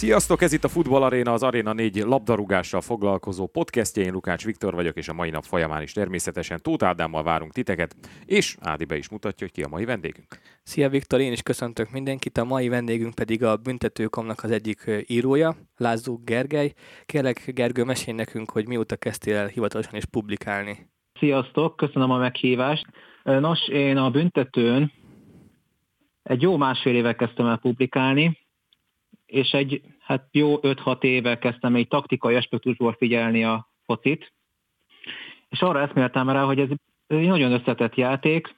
Sziasztok, ez itt a Futball Arena, az Arena 4 labdarúgással foglalkozó podcastje. Én Lukács Viktor vagyok, és a mai nap folyamán is természetesen Tóth Ádámmal várunk titeket, és Ádi be is mutatja, hogy ki a mai vendégünk. Szia Viktor, én is köszöntök mindenkit, a mai vendégünk pedig a Büntetőkomnak az egyik írója, Lázó Gergely. Kérlek Gergő, mesélj nekünk, hogy mióta kezdtél el hivatalosan is publikálni. Sziasztok, köszönöm a meghívást. Nos, én a büntetőn egy jó másfél éve kezdtem el publikálni, és egy hát jó 5-6 éve kezdtem egy taktikai aspektusból figyelni a focit, és arra eszméltem rá, hogy ez egy nagyon összetett játék,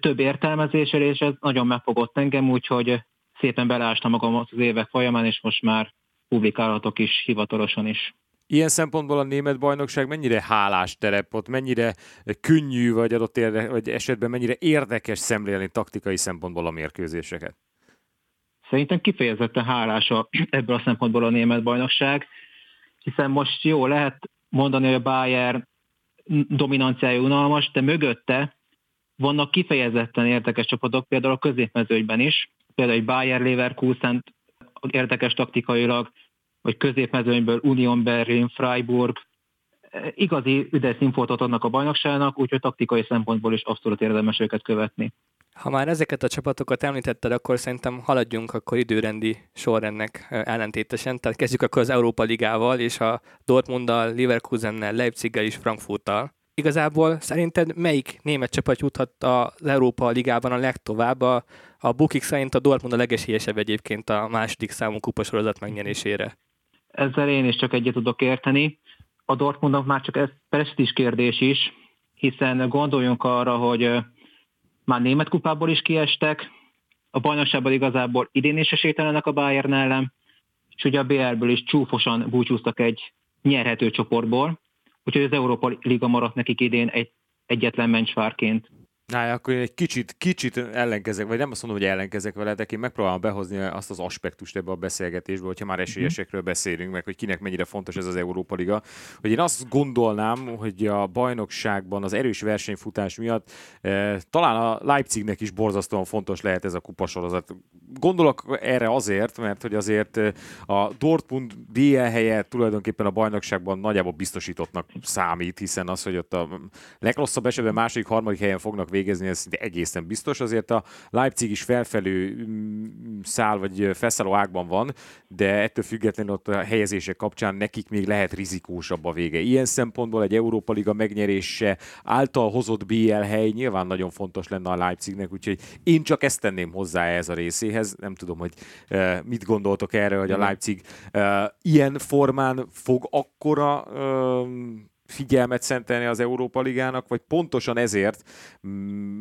több értelmezéssel, és ez nagyon megfogott engem, úgyhogy szépen beleástam magam az évek folyamán, és most már publikálhatok is hivatalosan is. Ilyen szempontból a német bajnokság mennyire hálás terep, ott mennyire könnyű, vagy adott érde, vagy esetben mennyire érdekes szemlélni taktikai szempontból a mérkőzéseket? Szerintem kifejezetten hálás a, ebből a szempontból a német bajnokság, hiszen most jó, lehet mondani, hogy a Bayern dominanciája unalmas, de mögötte vannak kifejezetten érdekes csapatok, például a középmezőnyben is, például egy Bayern Leverkusen érdekes taktikailag, vagy középmezőnyből Union Berlin, Freiburg, igazi üdes infótot adnak a bajnokságnak, úgyhogy taktikai szempontból is abszolút érdemes őket követni. Ha már ezeket a csapatokat említetted, akkor szerintem haladjunk akkor időrendi sorrendnek ellentétesen. Tehát kezdjük akkor az Európa Ligával, és a Dortmunddal, Leverkusennel, Leipziggel és Frankfurttal. Igazából szerinted melyik német csapat juthat az Európa Ligában a legtovább? A, a Bukik szerint a Dortmund a legesélyesebb egyébként a második számú kupasorozat megnyerésére. Ezzel én is csak egyet tudok érteni. A Dortmundnak már csak ez presztis kérdés is, hiszen gondoljunk arra, hogy már német kupából is kiestek, a bajnokságban igazából idén is esélytelenek a Bayern ellen, és ugye a BR-ből is csúfosan búcsúztak egy nyerhető csoportból, úgyhogy az Európa Liga maradt nekik idén egy egyetlen mencsvárként. Na, akkor én egy kicsit, kicsit ellenkezek, vagy nem azt mondom, hogy ellenkezek vele, de én megpróbálom behozni azt az aspektust ebbe a beszélgetésbe, hogyha már esélyesekről beszélünk, meg hogy kinek mennyire fontos ez az Európa Liga, hogy én azt gondolnám, hogy a bajnokságban az erős versenyfutás miatt eh, talán a Leipzignek is borzasztóan fontos lehet ez a kupasorozat. Gondolok erre azért, mert hogy azért eh, a Dortmund BL helye tulajdonképpen a bajnokságban nagyjából biztosítottnak számít, hiszen az, hogy ott a legrosszabb esetben második, harmadik helyen fognak végezni, ez egészen biztos. Azért a Leipzig is felfelő mm, szál vagy felszálló ágban van, de ettől függetlenül ott a helyezések kapcsán nekik még lehet rizikósabb a vége. Ilyen szempontból egy Európa Liga megnyerése által hozott BL hely nyilván nagyon fontos lenne a Leipzignek, úgyhogy én csak ezt tenném hozzá ez a részéhez. Nem tudom, hogy mit gondoltok erre, hogy a Leipzig ilyen formán fog akkora figyelmet szentelni az Európa Ligának, vagy pontosan ezért,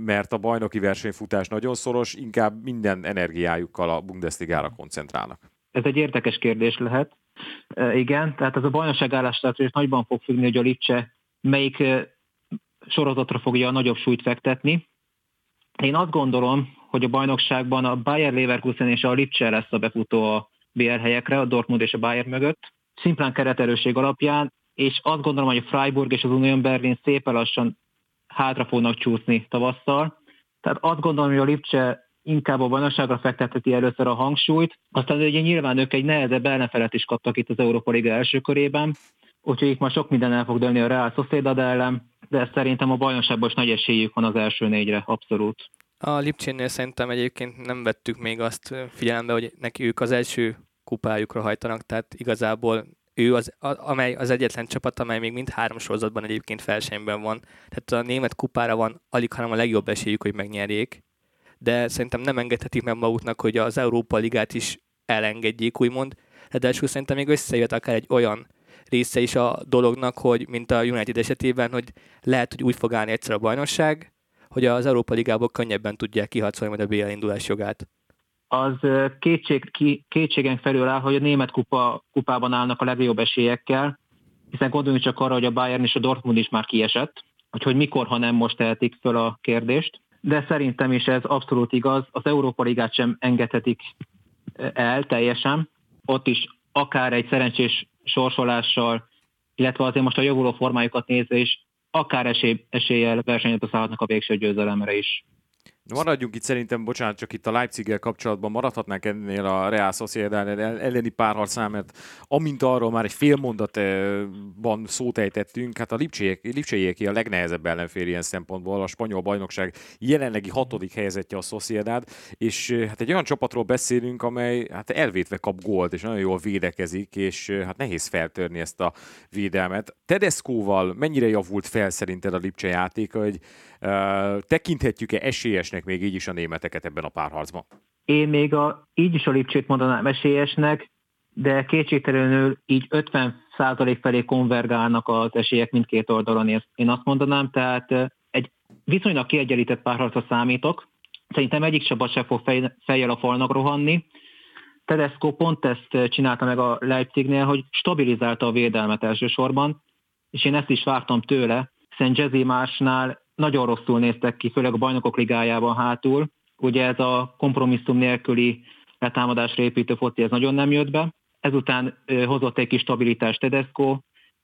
mert a bajnoki versenyfutás nagyon szoros, inkább minden energiájukkal a Bundesligára koncentrálnak? Ez egy érdekes kérdés lehet. E, igen, tehát ez a bajnokság állástartás nagyban fog függni, hogy a Lipcse melyik e, sorozatra fogja a nagyobb súlyt fektetni. Én azt gondolom, hogy a bajnokságban a Bayer Leverkusen és a Lipcse lesz a befutó a BR helyekre, a Dortmund és a Bayern mögött. Szimplán kereterőség alapján és azt gondolom, hogy a Freiburg és az Union Berlin szépen lassan hátra fognak csúszni tavasszal. Tehát azt gondolom, hogy a Lipcse inkább a bajnokságra fektetheti először a hangsúlyt, aztán ugye nyilván ők egy nehezebb ellenfelet is kaptak itt az Európa Liga első körében, úgyhogy itt már sok minden el fog dőlni a Real Sociedad ellen, de szerintem a bajnokságban is nagy esélyük van az első négyre, abszolút. A Lipcsénél szerintem egyébként nem vettük még azt figyelembe, hogy neki ők az első kupájukra hajtanak, tehát igazából ő az, amely az egyetlen csapat, amely még mind három sorozatban egyébként felsőben van. Tehát a német kupára van alig, hanem a legjobb esélyük, hogy megnyerjék. De szerintem nem engedhetik meg maguknak, hogy az Európa Ligát is elengedjék, úgymond. Ráadásul szerintem még összejött akár egy olyan része is a dolognak, hogy mint a United esetében, hogy lehet, hogy úgy fog állni egyszer a bajnokság, hogy az Európa Ligából könnyebben tudják kiharcolni majd a BL indulás jogát az kétség, kétségen felül áll, hogy a német kupa, kupában állnak a legjobb esélyekkel, hiszen gondoljunk csak arra, hogy a Bayern és a Dortmund is már kiesett, hogy mikor, ha nem most tehetik föl a kérdést. De szerintem is ez abszolút igaz, az Európa Ligát sem engedhetik el teljesen. Ott is akár egy szerencsés sorsolással, illetve azért most a javuló formájukat nézve is, akár esély, eséllyel versenyet szállhatnak a végső győzelemre is. Maradjunk itt szerintem, bocsánat, csak itt a leipzig kapcsolatban. Maradhatnánk ennél a Real Sociedad elleni párharcnál, mert amint arról már egy fél mondatban szót ejtettünk, hát a Lipcseiek a legnehezebb ellenfél ilyen szempontból, a spanyol bajnokság jelenlegi hatodik helyezettje a Sociedad, és hát egy olyan csapatról beszélünk, amely hát elvétve kap gólt, és nagyon jól védekezik, és hát nehéz feltörni ezt a védelmet. Tedescoval mennyire javult fel szerinted a Lipcse játéka, hogy uh, tekinthetjük-e esélyesnek még így is a németeket ebben a párharcban? Én még a, így is a Lipcsét mondanám esélyesnek, de kétségtelenül így 50% felé konvergálnak az esélyek mindkét oldalon, én azt mondanám, tehát egy viszonylag kiegyenlített párharcra számítok. Szerintem egyik csapat sem fog fej, fejjel a falnak rohanni. Tedesco pont ezt csinálta meg a Leipzignél, hogy stabilizálta a védelmet elsősorban, és én ezt is vártam tőle, hiszen Jazzy Másnál nagyon rosszul néztek ki, főleg a bajnokok ligájában hátul. Ugye ez a kompromisszum nélküli letámadásra építő foci, ez nagyon nem jött be. Ezután hozott egy kis stabilitást Tedesco,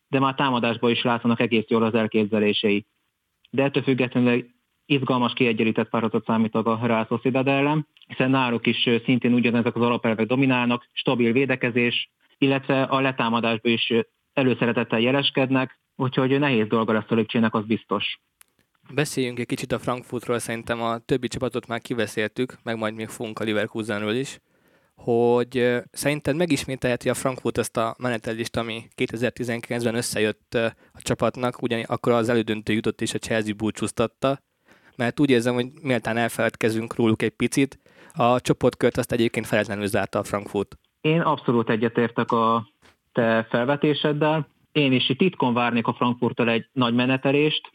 de már támadásban is látszanak egész jól az elképzelései. De ettől függetlenül izgalmas, kiegyenlített párharcot számítok a Real Sociedad ellen, hiszen náluk is szintén ugyanezek az alapelvek dominálnak, stabil védekezés, illetve a letámadásban is előszeretettel jeleskednek, úgyhogy nehéz dolga lesz a Lipcsének, az biztos. Beszéljünk egy kicsit a Frankfurtról, szerintem a többi csapatot már kiveszéltük, meg majd még fogunk a Leverkusenről is, hogy szerinted megismételheti a Frankfurt ezt a menetelést, ami 2019-ben összejött a csapatnak, ugyan akkor az elődöntő jutott és a Chelsea búcsúztatta, mert úgy érzem, hogy méltán elfeledkezünk róluk egy picit, a csoportkört azt egyébként feletlenül zárta a Frankfurt. Én abszolút egyetértek a te felvetéseddel. Én is itt titkon várnék a Frankfurttal egy nagy menetelést,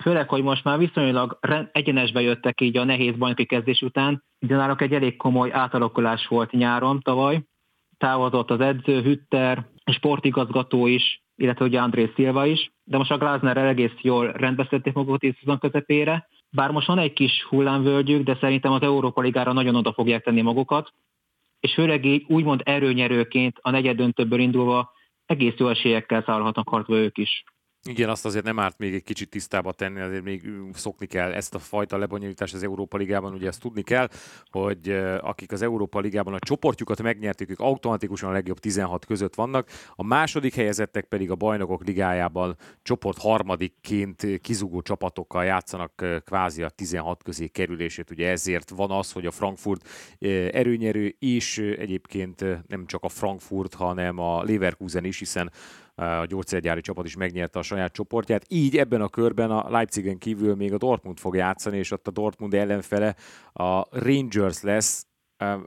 főleg, hogy most már viszonylag egyenesbe jöttek így a nehéz bajnoki kezdés után, de náluk egy elég komoly átalakulás volt nyáron tavaly. Távozott az edző, Hütter, sportigazgató is, illetve ugye André Silva is, de most a Glasner egész jól rendbeszedték magukat itt szezon közepére, bár most van egy kis hullámvölgyük, de szerintem az Európa Ligára nagyon oda fogják tenni magukat, és főleg így úgymond erőnyerőként a negyed döntőből indulva egész jó esélyekkel szállhatnak harcba ők is. Igen, azt azért nem árt még egy kicsit tisztába tenni, azért még szokni kell. Ezt a fajta lebonyolítást az Európa Ligában, ugye ezt tudni kell, hogy akik az Európa Ligában a csoportjukat megnyerték, ők automatikusan a legjobb 16 között vannak, a második helyezettek pedig a bajnokok ligájában csoport harmadikként kizugó csapatokkal játszanak kvázi a 16 közé kerülését, ugye ezért van az, hogy a Frankfurt erőnyerő, és egyébként nem csak a Frankfurt, hanem a Leverkusen is, hiszen a gyógyszergyári csapat is megnyerte a saját csoportját. Így ebben a körben a Leipzigen kívül még a Dortmund fog játszani, és ott a Dortmund ellenfele a Rangers lesz,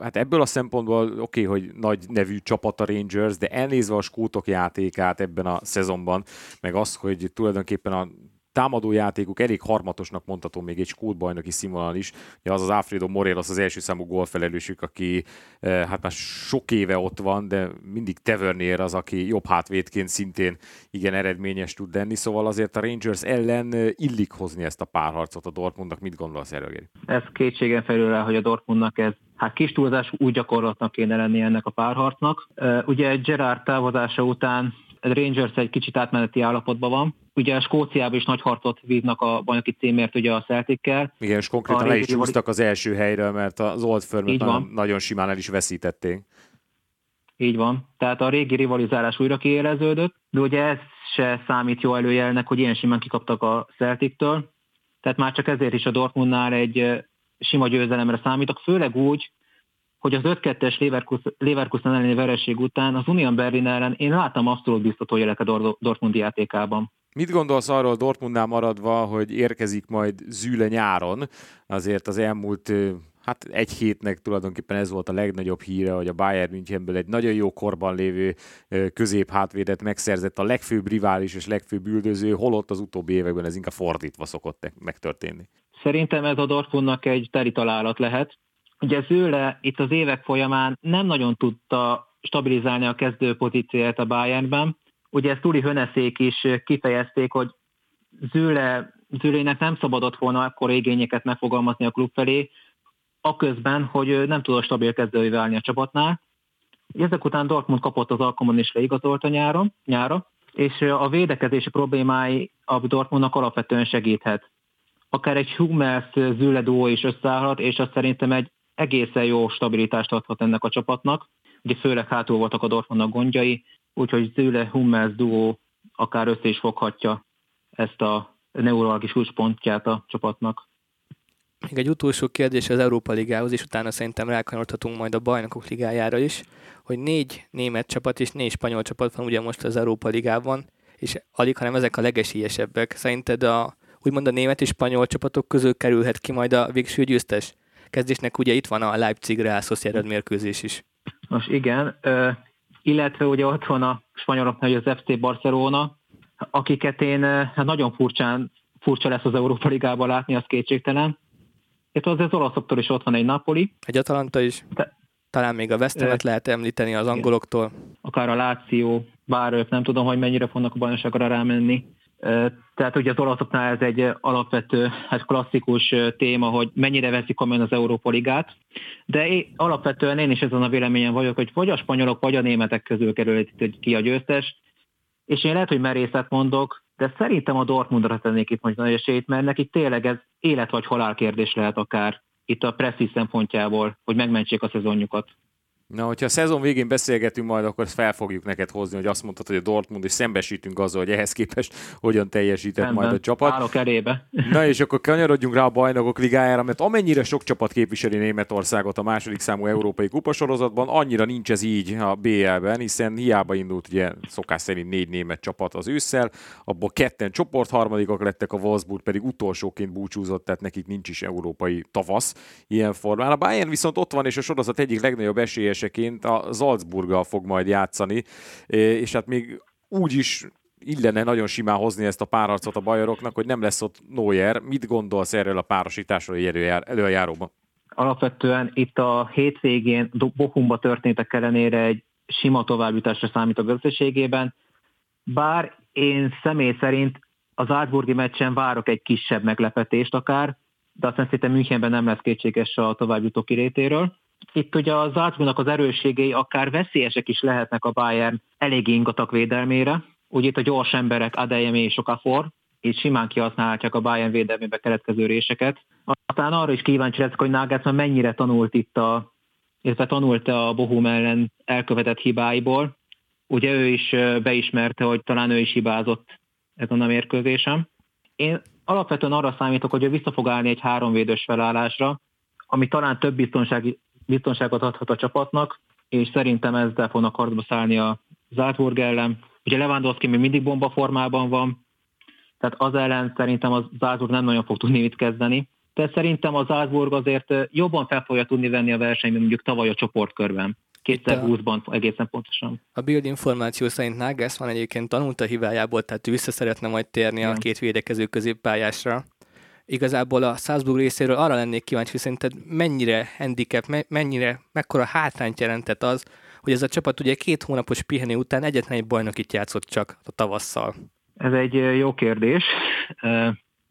Hát ebből a szempontból oké, okay, hogy nagy nevű csapat a Rangers, de elnézve a skótok játékát ebben a szezonban, meg az, hogy tulajdonképpen a támadó játékuk elég harmatosnak mondható még egy skót bajnoki színvonal is. Ugye az az Alfredo Morelos az első számú gólfelelősük, aki eh, hát már sok éve ott van, de mindig Tavernier az, aki jobb hátvédként szintén igen eredményes tud lenni, szóval azért a Rangers ellen eh, illik hozni ezt a párharcot a Dortmundnak. Mit gondolsz erről, Geri? Ez kétségen felül el, hogy a Dortmundnak ez hát kis túlzás úgy gyakorlatnak kéne lenni ennek a párharcnak. Eh, ugye Gerard távozása után Rangers egy kicsit átmeneti állapotban van. Ugye a Skóciában is nagy harcot vívnak a bajnoki címért ugye a Celtic-kel. Igen, és konkrétan le is húztak az első helyről, mert az Old firm nagyon, nagyon simán el is veszítették. Így van. Tehát a régi rivalizálás újra kiéleződött, de ugye ez se számít jó előjelnek, hogy ilyen simán kikaptak a Celtic-től. Tehát már csak ezért is a Dortmundnál egy sima győzelemre számítok, főleg úgy, hogy az 5-2-es Leverkusen, Leverkusen elleni vereség után az Union Berlin ellen én láttam abszolút biztató jelek a Dortmund játékában. Mit gondolsz arról Dortmundnál maradva, hogy érkezik majd Züle nyáron? Azért az elmúlt hát egy hétnek tulajdonképpen ez volt a legnagyobb híre, hogy a Bayern Münchenből egy nagyon jó korban lévő középhátvédet megszerzett a legfőbb rivális és legfőbb üldöző, holott az utóbbi években ez inkább fordítva szokott megtörténni. Szerintem ez a Dortmundnak egy teri találat lehet, Ugye Zőle itt az évek folyamán nem nagyon tudta stabilizálni a kezdő pozícióját a Bayernben. Ugye ezt Tuli Höneszék is kifejezték, hogy Zőle, Zőlének nem szabadott volna akkor igényeket megfogalmazni a klub felé, aközben, hogy nem tudott stabil kezdői válni a csapatnál. Ezek után Dortmund kapott az alkalmon is leigazolt a nyáron, nyára, és a védekezési problémái a Dortmundnak alapvetően segíthet akár egy Hummels Zülle duó is összeállhat, és azt szerintem egy egészen jó stabilitást adhat ennek a csapatnak. Ugye főleg hátul voltak a Dortmundnak gondjai, úgyhogy Zülle Hummels duó akár össze is foghatja ezt a neuralgis kulcspontját a csapatnak. Még egy utolsó kérdés az Európa Ligához, és utána szerintem rákanyarodhatunk majd a Bajnokok Ligájára is, hogy négy német csapat és négy spanyol csapat van ugye most az Európa Ligában, és alig, hanem ezek a legesélyesebbek. Szerinted a, úgymond a német és spanyol csapatok közül kerülhet ki majd a végső győztes? Kezdésnek ugye itt van a Leipzig Real Sociedad mérkőzés is. Most igen, illetve ugye ott van a spanyoloknál az FC Barcelona, akiket én hát nagyon furcsán, furcsa lesz az Európa Ligában látni, az kétségtelen. Itt az, az olaszoktól is ott van egy Napoli. Egy Atalanta is. De, Talán még a Westemet lehet említeni az angoloktól. Akár a Láció, bár ők nem tudom, hogy mennyire fognak a bajnokságra rámenni. Tehát ugye az olaszoknál ez egy alapvető, hát klasszikus téma, hogy mennyire veszik komolyan az Európa Ligát, de én, alapvetően én is ezen a véleményen vagyok, hogy vagy a spanyolok, vagy a németek közül kerül ki a győztes, és én lehet, hogy merészet mondok, de szerintem a Dortmundra tennék itt most nagy esélyt, mert neki tényleg ez élet vagy halál kérdés lehet akár itt a presszi szempontjából, hogy megmentsék a szezonjukat. Na, hogyha a szezon végén beszélgetünk majd, akkor ezt fel fogjuk neked hozni, hogy azt mondtad, hogy a Dortmund, és szembesítünk azzal, hogy ehhez képest hogyan teljesített Rendben, majd a csapat. Állok elébe. Na és akkor kanyarodjunk rá a bajnokok ligájára, mert amennyire sok csapat képviseli Németországot a második számú európai kupasorozatban, annyira nincs ez így a BL-ben, hiszen hiába indult ugye szokás szerint négy német csapat az ősszel, abból ketten csoport harmadikak lettek, a Wolfsburg pedig utolsóként búcsúzott, tehát nekik nincs is európai tavasz ilyen formán. A Bayern viszont ott van, és a sorozat egyik legnagyobb esélyes esélyeseként a Salzburggal fog majd játszani, és hát még úgy is illene nagyon simán hozni ezt a párharcot a bajoroknak, hogy nem lesz ott Neuer. Mit gondolsz erről a párosításról előjáróban? Alapvetően itt a hétvégén Bochumba történtek ellenére egy sima továbbjutásra a gazdaségében, bár én személy szerint az Árburgi meccsen várok egy kisebb meglepetést akár, de aztán szerintem Münchenben nem lesz kétséges a továbbjutó kirétéről. Itt ugye a Salzburgnak az erősségei akár veszélyesek is lehetnek a Bayern elég ingatak védelmére. Ugye itt a gyors emberek Adeyemi és Okafor, és simán kihasználhatják a Bayern védelmébe keletkező réseket. Aztán arra is kíváncsi leszek, hogy Nagelsmann mennyire tanult itt a, illetve tanult a Bohum ellen elkövetett hibáiból. Ugye ő is beismerte, hogy talán ő is hibázott ezen a mérkőzésem. Én alapvetően arra számítok, hogy ő vissza fog állni egy háromvédős felállásra, ami talán több biztonsági biztonságot adhat a csapatnak, és szerintem ezzel fognak harcba szállni a Záltburg ellen. Ugye Lewandowski még mindig bomba formában van, tehát az ellen szerintem az Záltburg nem nagyon fog tudni mit kezdeni. De szerintem az Záltburg azért jobban fel fogja tudni venni a versenyt, mint mondjuk tavaly a csoportkörben. 2020-ban egészen pontosan. A build információ szerint van egyébként tanult a hibájából, tehát ő vissza szeretne majd térni Igen. a két védekező középpályásra igazából a Salzburg részéről arra lennék kíváncsi, hogy szerinted mennyire handicap, mennyire, mekkora hátrányt jelentett az, hogy ez a csapat ugye két hónapos pihenő után egyetlen egy bajnokit játszott csak a tavasszal. Ez egy jó kérdés.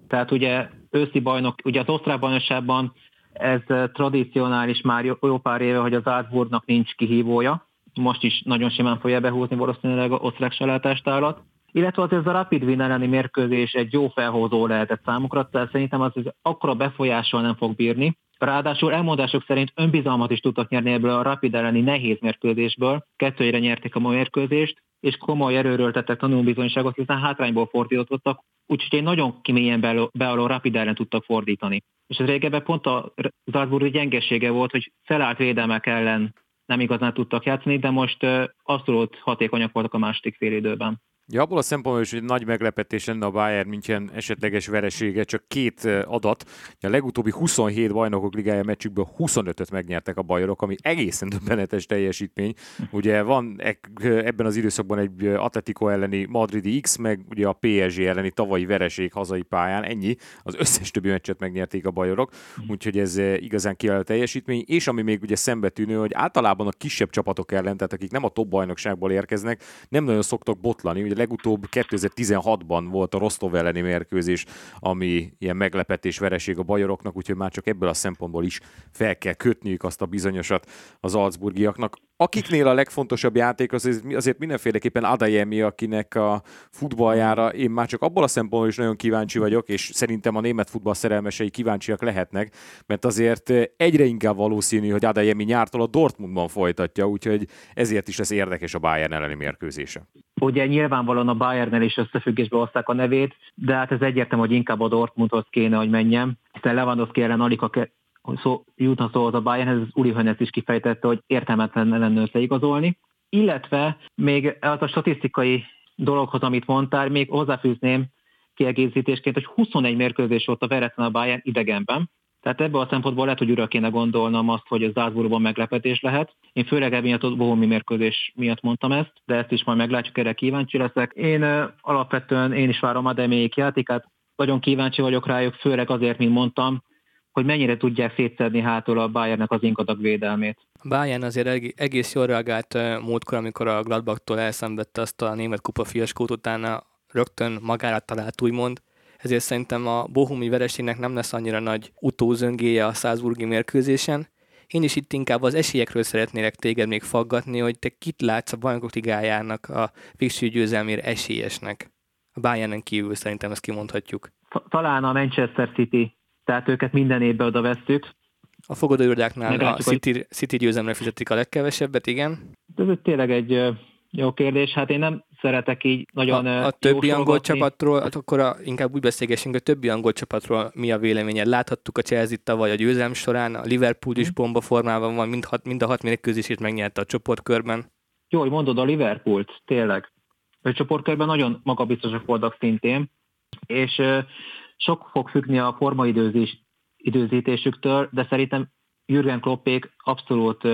Tehát ugye őszi bajnok, ugye az osztrák bajnokságban ez tradicionális már jó, jó pár éve, hogy az Salzburgnak nincs kihívója. Most is nagyon simán fogja behúzni valószínűleg a osztrák salátástálat illetve az ez a Rapid Wien elleni mérkőzés egy jó felhozó lehetett számukra, tehát szerintem az, az akkora befolyással nem fog bírni. Ráadásul elmondások szerint önbizalmat is tudtak nyerni ebből a Rapid elleni nehéz mérkőzésből. Kettőjére nyerték a mai mérkőzést, és komoly erőről tettek tanulbizonyságot, hiszen hátrányból fordítottak, úgyhogy egy nagyon kimélyen beálló Rapid ellen tudtak fordítani. És ez régebben pont a Salzburg gyengesége volt, hogy felállt védelmek ellen nem igazán tudtak játszani, de most abszolút hatékonyak voltak a második fél időben. Ja, abból a szempontból is, hogy nagy meglepetés lenne a Bayern München esetleges veresége, csak két adat. A legutóbbi 27 bajnokok ligája meccsükből 25-öt megnyertek a bajorok, ami egészen döbbenetes teljesítmény. Ugye van ebben az időszakban egy Atletico elleni Madridi X, meg ugye a PSG elleni tavalyi vereség hazai pályán, ennyi. Az összes többi meccset megnyerték a bajorok, úgyhogy ez igazán kiváló teljesítmény. És ami még ugye szembetűnő, hogy általában a kisebb csapatok ellen, tehát akik nem a top bajnokságból érkeznek, nem nagyon szoktak botlani. Ugye legutóbb 2016-ban volt a Rostov elleni mérkőzés, ami ilyen meglepetés vereség a bajoroknak, úgyhogy már csak ebből a szempontból is fel kell kötniük azt a bizonyosat az Salzburgiaknak. Akiknél a legfontosabb játék az azért mindenféleképpen Adayemi, akinek a futballjára én már csak abból a szempontból is nagyon kíváncsi vagyok, és szerintem a német futball szerelmesei kíváncsiak lehetnek, mert azért egyre inkább valószínű, hogy Adayemi nyártól a Dortmundban folytatja, úgyhogy ezért is lesz érdekes a Bayern elleni mérkőzése. Ugye nyilvánvalóan a Bayernnel is összefüggésbe hozták a nevét, de hát ez egyértelmű, hogy inkább a Dortmundhoz kéne, hogy menjem, hiszen Lewandowski ellen alig szó, jutna szó az a Bayernhez, az Uli Hönes is kifejtette, hogy értelmetlen lenne összeigazolni. Illetve még az a statisztikai dologhoz, amit mondtál, még hozzáfűzném kiegészítésként, hogy 21 mérkőzés volt a veretlen a Bayern idegenben, tehát ebből a szempontból lehet, hogy újra kéne gondolnom azt, hogy a Zászburgban meglepetés lehet. Én főleg emiatt a bohomi mérkőzés miatt mondtam ezt, de ezt is majd meglátjuk, erre kíváncsi leszek. Én alapvetően én is várom a demélyik játékát, nagyon kíváncsi vagyok rájuk, főleg azért, mint mondtam, hogy mennyire tudják szétszedni hátul a Bayernnek az inkadag védelmét. A Bayern azért egész jól reagált múltkor, amikor a Gladbach-tól elszenvedte azt a német kupa fiaskót, utána rögtön magára talált úgymond, ezért szerintem a bohumi vereségnek nem lesz annyira nagy utózöngéje a Salzburgi mérkőzésen. Én is itt inkább az esélyekről szeretnélek téged még faggatni, hogy te kit látsz a bajnokok ligájának a végső győzelmére esélyesnek. A Bayernen kívül szerintem ezt kimondhatjuk. Talán a Manchester City tehát őket minden évben oda vesztük. A fogadóirodáknál a City, hogy... City győzelemre fizetik a legkevesebbet, igen. Ez tényleg egy jó kérdés. Hát én nem szeretek így nagyon A, a többi angol csapatról, hát akkor a, inkább úgy beszélgessünk, a többi angol csapatról mi a véleményed? Láthattuk a Chelsea tavaly a győzelem során, a Liverpool is mhm. bomba formában van, mind, hat, mind a hat mérkőzését megnyerte a csoportkörben. Jó, hogy mondod a Liverpoolt, tényleg. A csoportkörben nagyon magabiztosak voltak szintén, és sok fog függni a formaidőzés időzítésüktől, de szerintem Jürgen Kloppék abszolút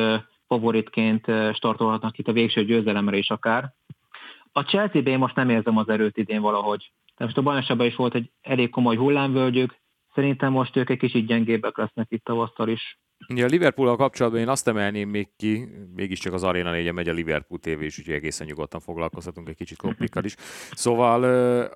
favoritként startolhatnak itt a végső győzelemre is akár. A Chelsea-ben most nem érzem az erőt idén valahogy. De most a bajnokságban is volt egy elég komoly hullámvölgyük, szerintem most ők egy kicsit gyengébbek lesznek itt tavasztal is. Ja, a Liverpool-a kapcsolatban én azt emelném még ki, mégiscsak az Arena 4 megy a Liverpool TV, és úgyhogy egészen nyugodtan foglalkozhatunk egy kicsit kloppikkal is. Szóval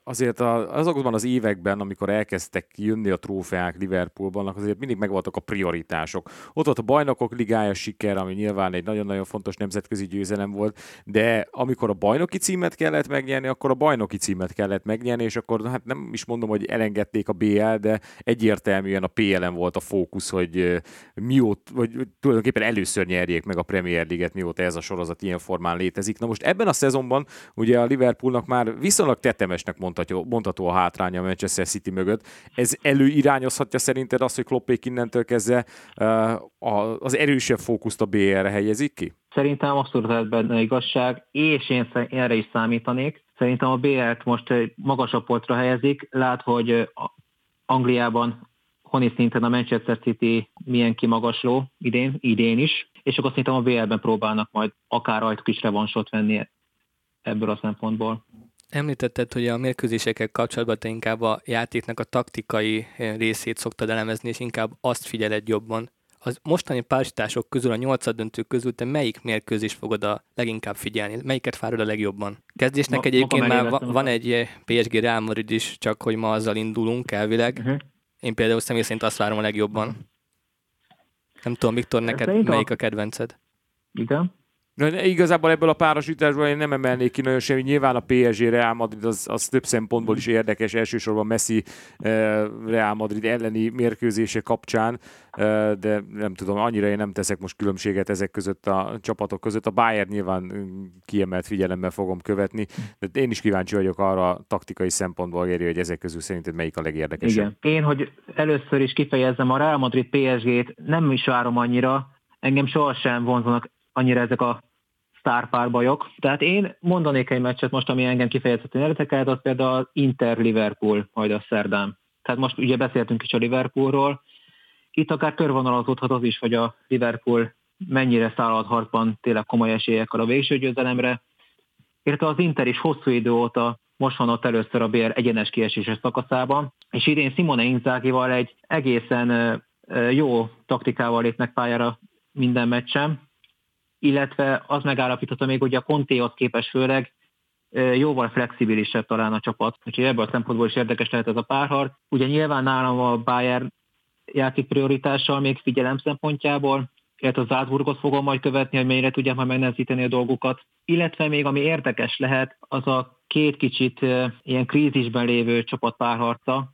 azért azokban az években, amikor elkezdtek jönni a trófeák Liverpoolban, azért mindig megvoltak a prioritások. Ott volt a bajnokok ligája siker, ami nyilván egy nagyon-nagyon fontos nemzetközi győzelem volt, de amikor a bajnoki címet kellett megnyerni, akkor a bajnoki címet kellett megnyerni, és akkor hát nem is mondom, hogy elengedték a BL, de egyértelműen a PL-en volt a fókusz, hogy mi mióta, vagy tulajdonképpen először nyerjék meg a Premier League-et, mióta ez a sorozat ilyen formán létezik. Na most ebben a szezonban ugye a Liverpoolnak már viszonylag tetemesnek mondható, mondható a hátránya a Manchester City mögött. Ez előirányozhatja szerinted azt, hogy Kloppék innentől kezdve uh, az erősebb fókuszt a BR-re helyezik ki? Szerintem abszolút lehet benne igazság, és én erre is számítanék. Szerintem a BR-t most magasabb polcra helyezik. Lát, hogy Angliában honi szinten a Manchester City milyen kimagasló idén, idén is, és akkor szerintem a BL-ben próbálnak majd akár rajtuk is revansot venni ebből a szempontból. Említetted, hogy a mérkőzésekkel kapcsolatban te inkább a játéknak a taktikai részét szoktad elemezni, és inkább azt figyeled jobban. Az mostani párosítások közül, a nyolcad döntő közül te melyik mérkőzést fogod a leginkább figyelni? Melyiket fárod a legjobban? Kezdésnek ma, egyébként már van, van egy PSG Real Madrid is, csak hogy ma azzal indulunk elvileg. Uh-huh. Én például személy szerint azt várom a legjobban. Nem tudom, Viktor, neked melyik a kedvenced? Igen. Na, igazából ebből a párosításból én nem emelnék ki nagyon semmi. Nyilván a PSG Real Madrid az, az több szempontból is érdekes, elsősorban Messi eh, Real Madrid elleni mérkőzése kapcsán, eh, de nem tudom, annyira én nem teszek most különbséget ezek között a csapatok között. A Bayern nyilván kiemelt figyelemmel fogom követni, de én is kíváncsi vagyok arra taktikai szempontból, Géri, hogy ezek közül szerinted melyik a legérdekesebb. Igen. Én, hogy először is kifejezzem, a Real Madrid PSG-t nem is várom annyira, engem sohasem vonzanak annyira ezek a sztárpárbajok. Tehát én mondanék egy meccset most, ami engem kifejezetten érdekelt, az például az Inter-Liverpool majd a szerdán. Tehát most ugye beszéltünk is a Liverpoolról. Itt akár körvonalazódhat az is, hogy a Liverpool mennyire szállhat harcban tényleg komoly esélyekkel a végső győzelemre. Érte az Inter is hosszú idő óta most van ott először a BR egyenes kieséses szakaszában, és idén Simone Inzákival egy egészen jó taktikával lépnek pályára minden meccsen, illetve az megállapította még, hogy a Contéhoz képes főleg jóval flexibilisebb talán a csapat. Úgyhogy ebből a szempontból is érdekes lehet ez a párharc. Ugye nyilván nálam a Bayern játék prioritással még figyelem szempontjából, illetve az Zászburgot fogom majd követni, hogy mennyire tudják majd megnehezíteni a dolgokat. Illetve még ami érdekes lehet, az a két kicsit ilyen krízisben lévő csapat párharca,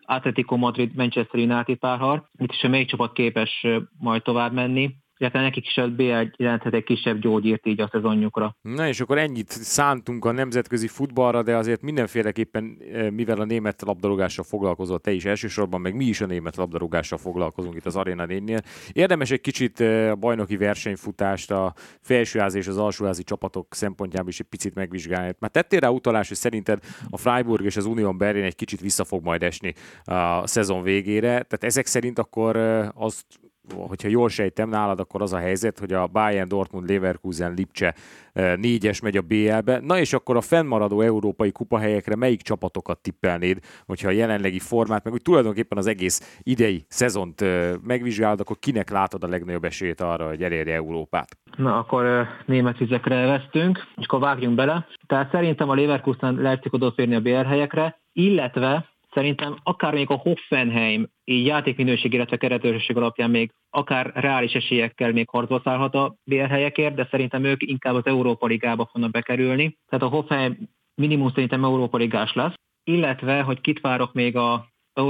Atletico Madrid, Manchester United párharc, itt is a melyik csapat képes majd tovább menni illetve nekik is a BL jelenthet egy kisebb gyógyírt így a szezonjukra. Na és akkor ennyit szántunk a nemzetközi futballra, de azért mindenféleképpen, eh, mivel a német labdarúgással foglalkozott te is elsősorban, meg mi is a német labdarúgással foglalkozunk itt az Arena 4-nél. Érdemes egy kicsit eh, a bajnoki versenyfutást, a felsőházi és az alsóházi csapatok szempontjából is egy picit megvizsgálni. Már tettél rá utalás, hogy szerinted a Freiburg és az Union Berlin egy kicsit vissza fog majd esni a szezon végére, tehát ezek szerint akkor eh, azt hogyha jól sejtem nálad, akkor az a helyzet, hogy a Bayern, Dortmund, Leverkusen, Lipcse eh, négyes megy a BL-be. Na és akkor a fennmaradó európai kupahelyekre melyik csapatokat tippelnéd, hogyha a jelenlegi formát, meg úgy tulajdonképpen az egész idei szezont eh, megvizsgálod, akkor kinek látod a legnagyobb esélyt arra, hogy elérje Európát? Na, akkor uh, német vizekre vesztünk, és akkor vágjunk bele. Tehát szerintem a Leverkusen Leipzig odaférni a BR helyekre, illetve Szerintem akár még a Hoffenheim így játékminőség, illetve keretőrség alapján még akár reális esélyekkel még harcba szállhat a BL helyekért, de szerintem ők inkább az Európa Ligába fognak bekerülni. Tehát a Hoffenheim minimum szerintem Európa Ligás lesz, illetve, hogy kit várok még a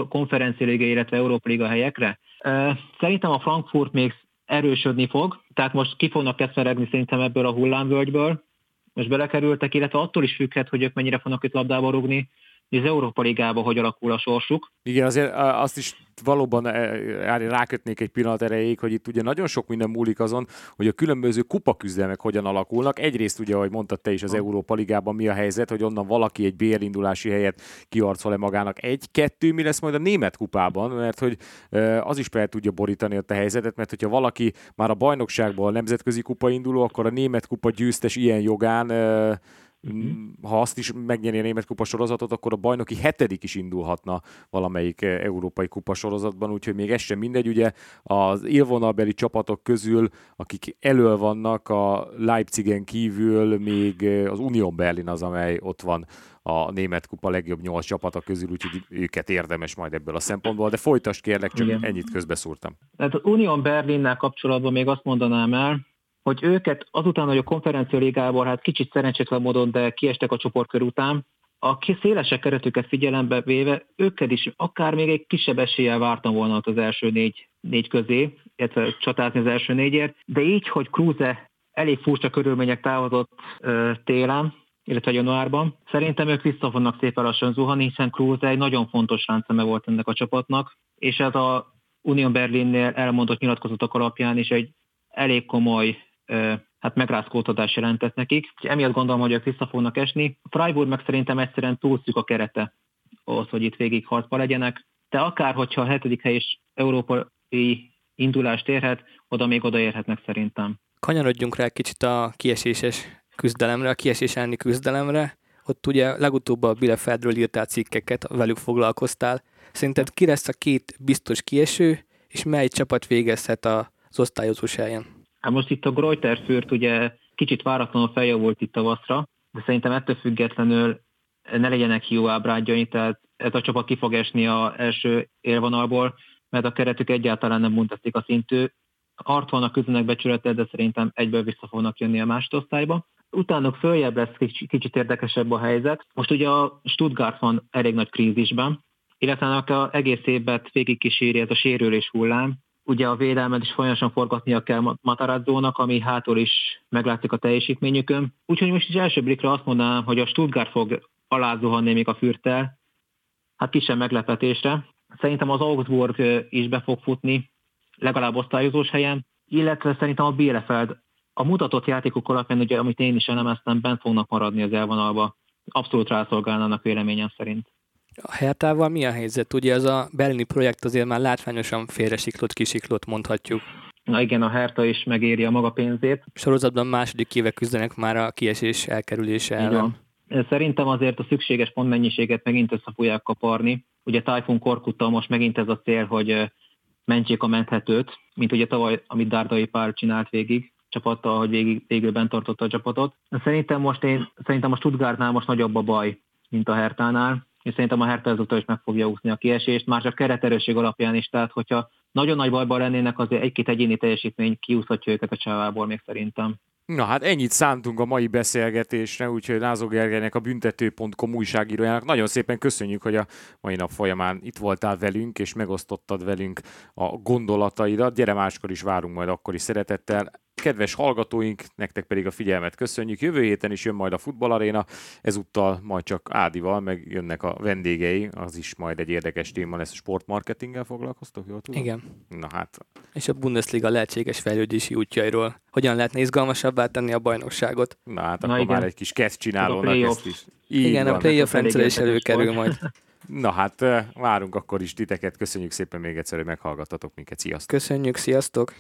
konferencia liga, illetve Európa Liga helyekre. Szerintem a Frankfurt még erősödni fog, tehát most ki fognak kezdeni szerintem ebből a hullámvölgyből, most belekerültek, illetve attól is függhet, hogy ők mennyire fognak itt labdába rugni, hogy az Európa Ligában hogy alakul a sorsuk. Igen, azért azt is valóban rákötnék egy pillanat erejéig, hogy itt ugye nagyon sok minden múlik azon, hogy a különböző kupaküzdelmek hogyan alakulnak. Egyrészt ugye, ahogy mondtad te is az Európa Ligában mi a helyzet, hogy onnan valaki egy BL indulási helyet kiarcol-e magának. Egy-kettő mi lesz majd a német kupában, mert hogy az is fel tudja borítani ott a helyzetet, mert hogyha valaki már a bajnokságból a nemzetközi kupa induló, akkor a német kupa győztes ilyen jogán Uh-huh. Ha azt is megnyeri a német kupa sorozatot, akkor a bajnoki hetedik is indulhatna valamelyik eh, európai kupa sorozatban, úgyhogy még ez sem mindegy. Ugye az élvonalbeli csapatok közül, akik elől vannak, a Leipzigen kívül még eh, az Union Berlin az, amely ott van a német kupa legjobb nyolc csapata közül, úgyhogy őket érdemes majd ebből a szempontból, de folytasd kérlek, csak Igen. ennyit közbeszúrtam. Tehát az Union Berlinnel kapcsolatban még azt mondanám el, hogy őket azután, hogy a konferencia ligából hát kicsit szerencsétlen módon, de kiestek a csoportkör után, a szélesek keretüket figyelembe véve, őket is akár még egy kisebb eséllyel vártam volna az első négy, négy közé, illetve csatázni az első négyért, de így, hogy Kruse elég furcsa körülmények távozott ö, télen, illetve januárban. Szerintem ők vissza fognak szépen lassan zuhanni, hiszen Kruse egy nagyon fontos ránceme volt ennek a csapatnak, és ez a Union Berlinnél elmondott nyilatkozatok alapján is egy elég komoly hát megrázkódtatás jelentett nekik. Emiatt gondolom, hogy ők vissza fognak esni. Freiburg meg szerintem egyszerűen túlszük a kerete ahhoz, hogy itt végig harcba legyenek. De akár, hogyha a hetedik hely is európai indulást érhet, oda még odaérhetnek szerintem. Kanyarodjunk rá kicsit a kieséses küzdelemre, a kiesés elleni küzdelemre. Ott ugye legutóbb a Bielefeldről írtál cikkeket, velük foglalkoztál. Szerinted ki lesz a két biztos kieső, és mely csapat végezhet az osztályozós helyen? Hát most itt a Greuterfürt ugye kicsit váratlanul feljavult itt tavaszra, de szerintem ettől függetlenül ne legyenek jó ábrádjai, tehát ez a csapat ki fog esni az első élvonalból, mert a keretük egyáltalán nem a szintű. Art vannak küzdenek becsülete, de szerintem egyből vissza fognak jönni a másodosztályba. Utánuk följebb lesz kicsit, kicsit érdekesebb a helyzet. Most ugye a Stuttgart van elég nagy krízisben, illetve a egész évben végig kíséri ez a sérülés hullám, ugye a védelmet is folyamatosan forgatnia kell Matarazzónak, ami hátul is meglátszik a teljesítményükön. Úgyhogy most is első blikre azt mondanám, hogy a Stuttgart fog alázuhanni még a fürtel, hát kisebb meglepetésre. Szerintem az Augsburg is be fog futni, legalább osztályozós helyen, illetve szerintem a Bielefeld a mutatott játékok alapján, ugye, amit én is elemeztem, bent fognak maradni az elvonalba. Abszolút rászolgálnának véleményem szerint. A Hertával mi a helyzet? Ugye ez a berlini projekt azért már látványosan félresiklott, kisiklott mondhatjuk. Na igen, a Herta is megéri a maga pénzét. Sorozatban második éve küzdenek már a kiesés elkerülése ellen. Igen. Szerintem azért a szükséges pontmennyiséget megint össze fogják kaparni. Ugye Typhoon Korkuttal most megint ez a cél, hogy mentsék a menthetőt, mint ugye tavaly, amit Dárdai Pár csinált végig. csapattal, hogy végig, végül bent tartotta a csapatot. Szerintem most én, szerintem a Stuttgartnál most nagyobb a baj, mint a Hertánál, és szerintem a Hertha ezúttal is meg fogja úszni a kiesést, már csak kereterőség alapján is, tehát hogyha nagyon nagy bajban lennének, azért egy-két egyéni teljesítmény kiúszhatja őket a csávából még szerintem. Na hát ennyit szántunk a mai beszélgetésre, úgyhogy Lázó Gergelynek, a büntető.com újságírójának nagyon szépen köszönjük, hogy a mai nap folyamán itt voltál velünk, és megosztottad velünk a gondolataidat. Gyere máskor is várunk majd akkor szeretettel. Kedves hallgatóink, nektek pedig a figyelmet köszönjük. Jövő héten is jön majd a futballaréna, ezúttal majd csak Ádival, meg jönnek a vendégei, az is majd egy érdekes téma lesz, sportmarketinggel foglalkoztok, jól tudom? Igen. Na hát. És a Bundesliga lehetséges fejlődési útjairól. Hogyan lehetne izgalmasabbá tenni a bajnokságot? Na hát Na akkor igen. már egy kis kezd csinálónak ezt is. Így igen, van. a playoff rendszer is előkerül majd. Na hát, várunk akkor is titeket. Köszönjük szépen még egyszer, hogy meghallgattatok minket. Sziasztok! Köszönjük, sziasztok!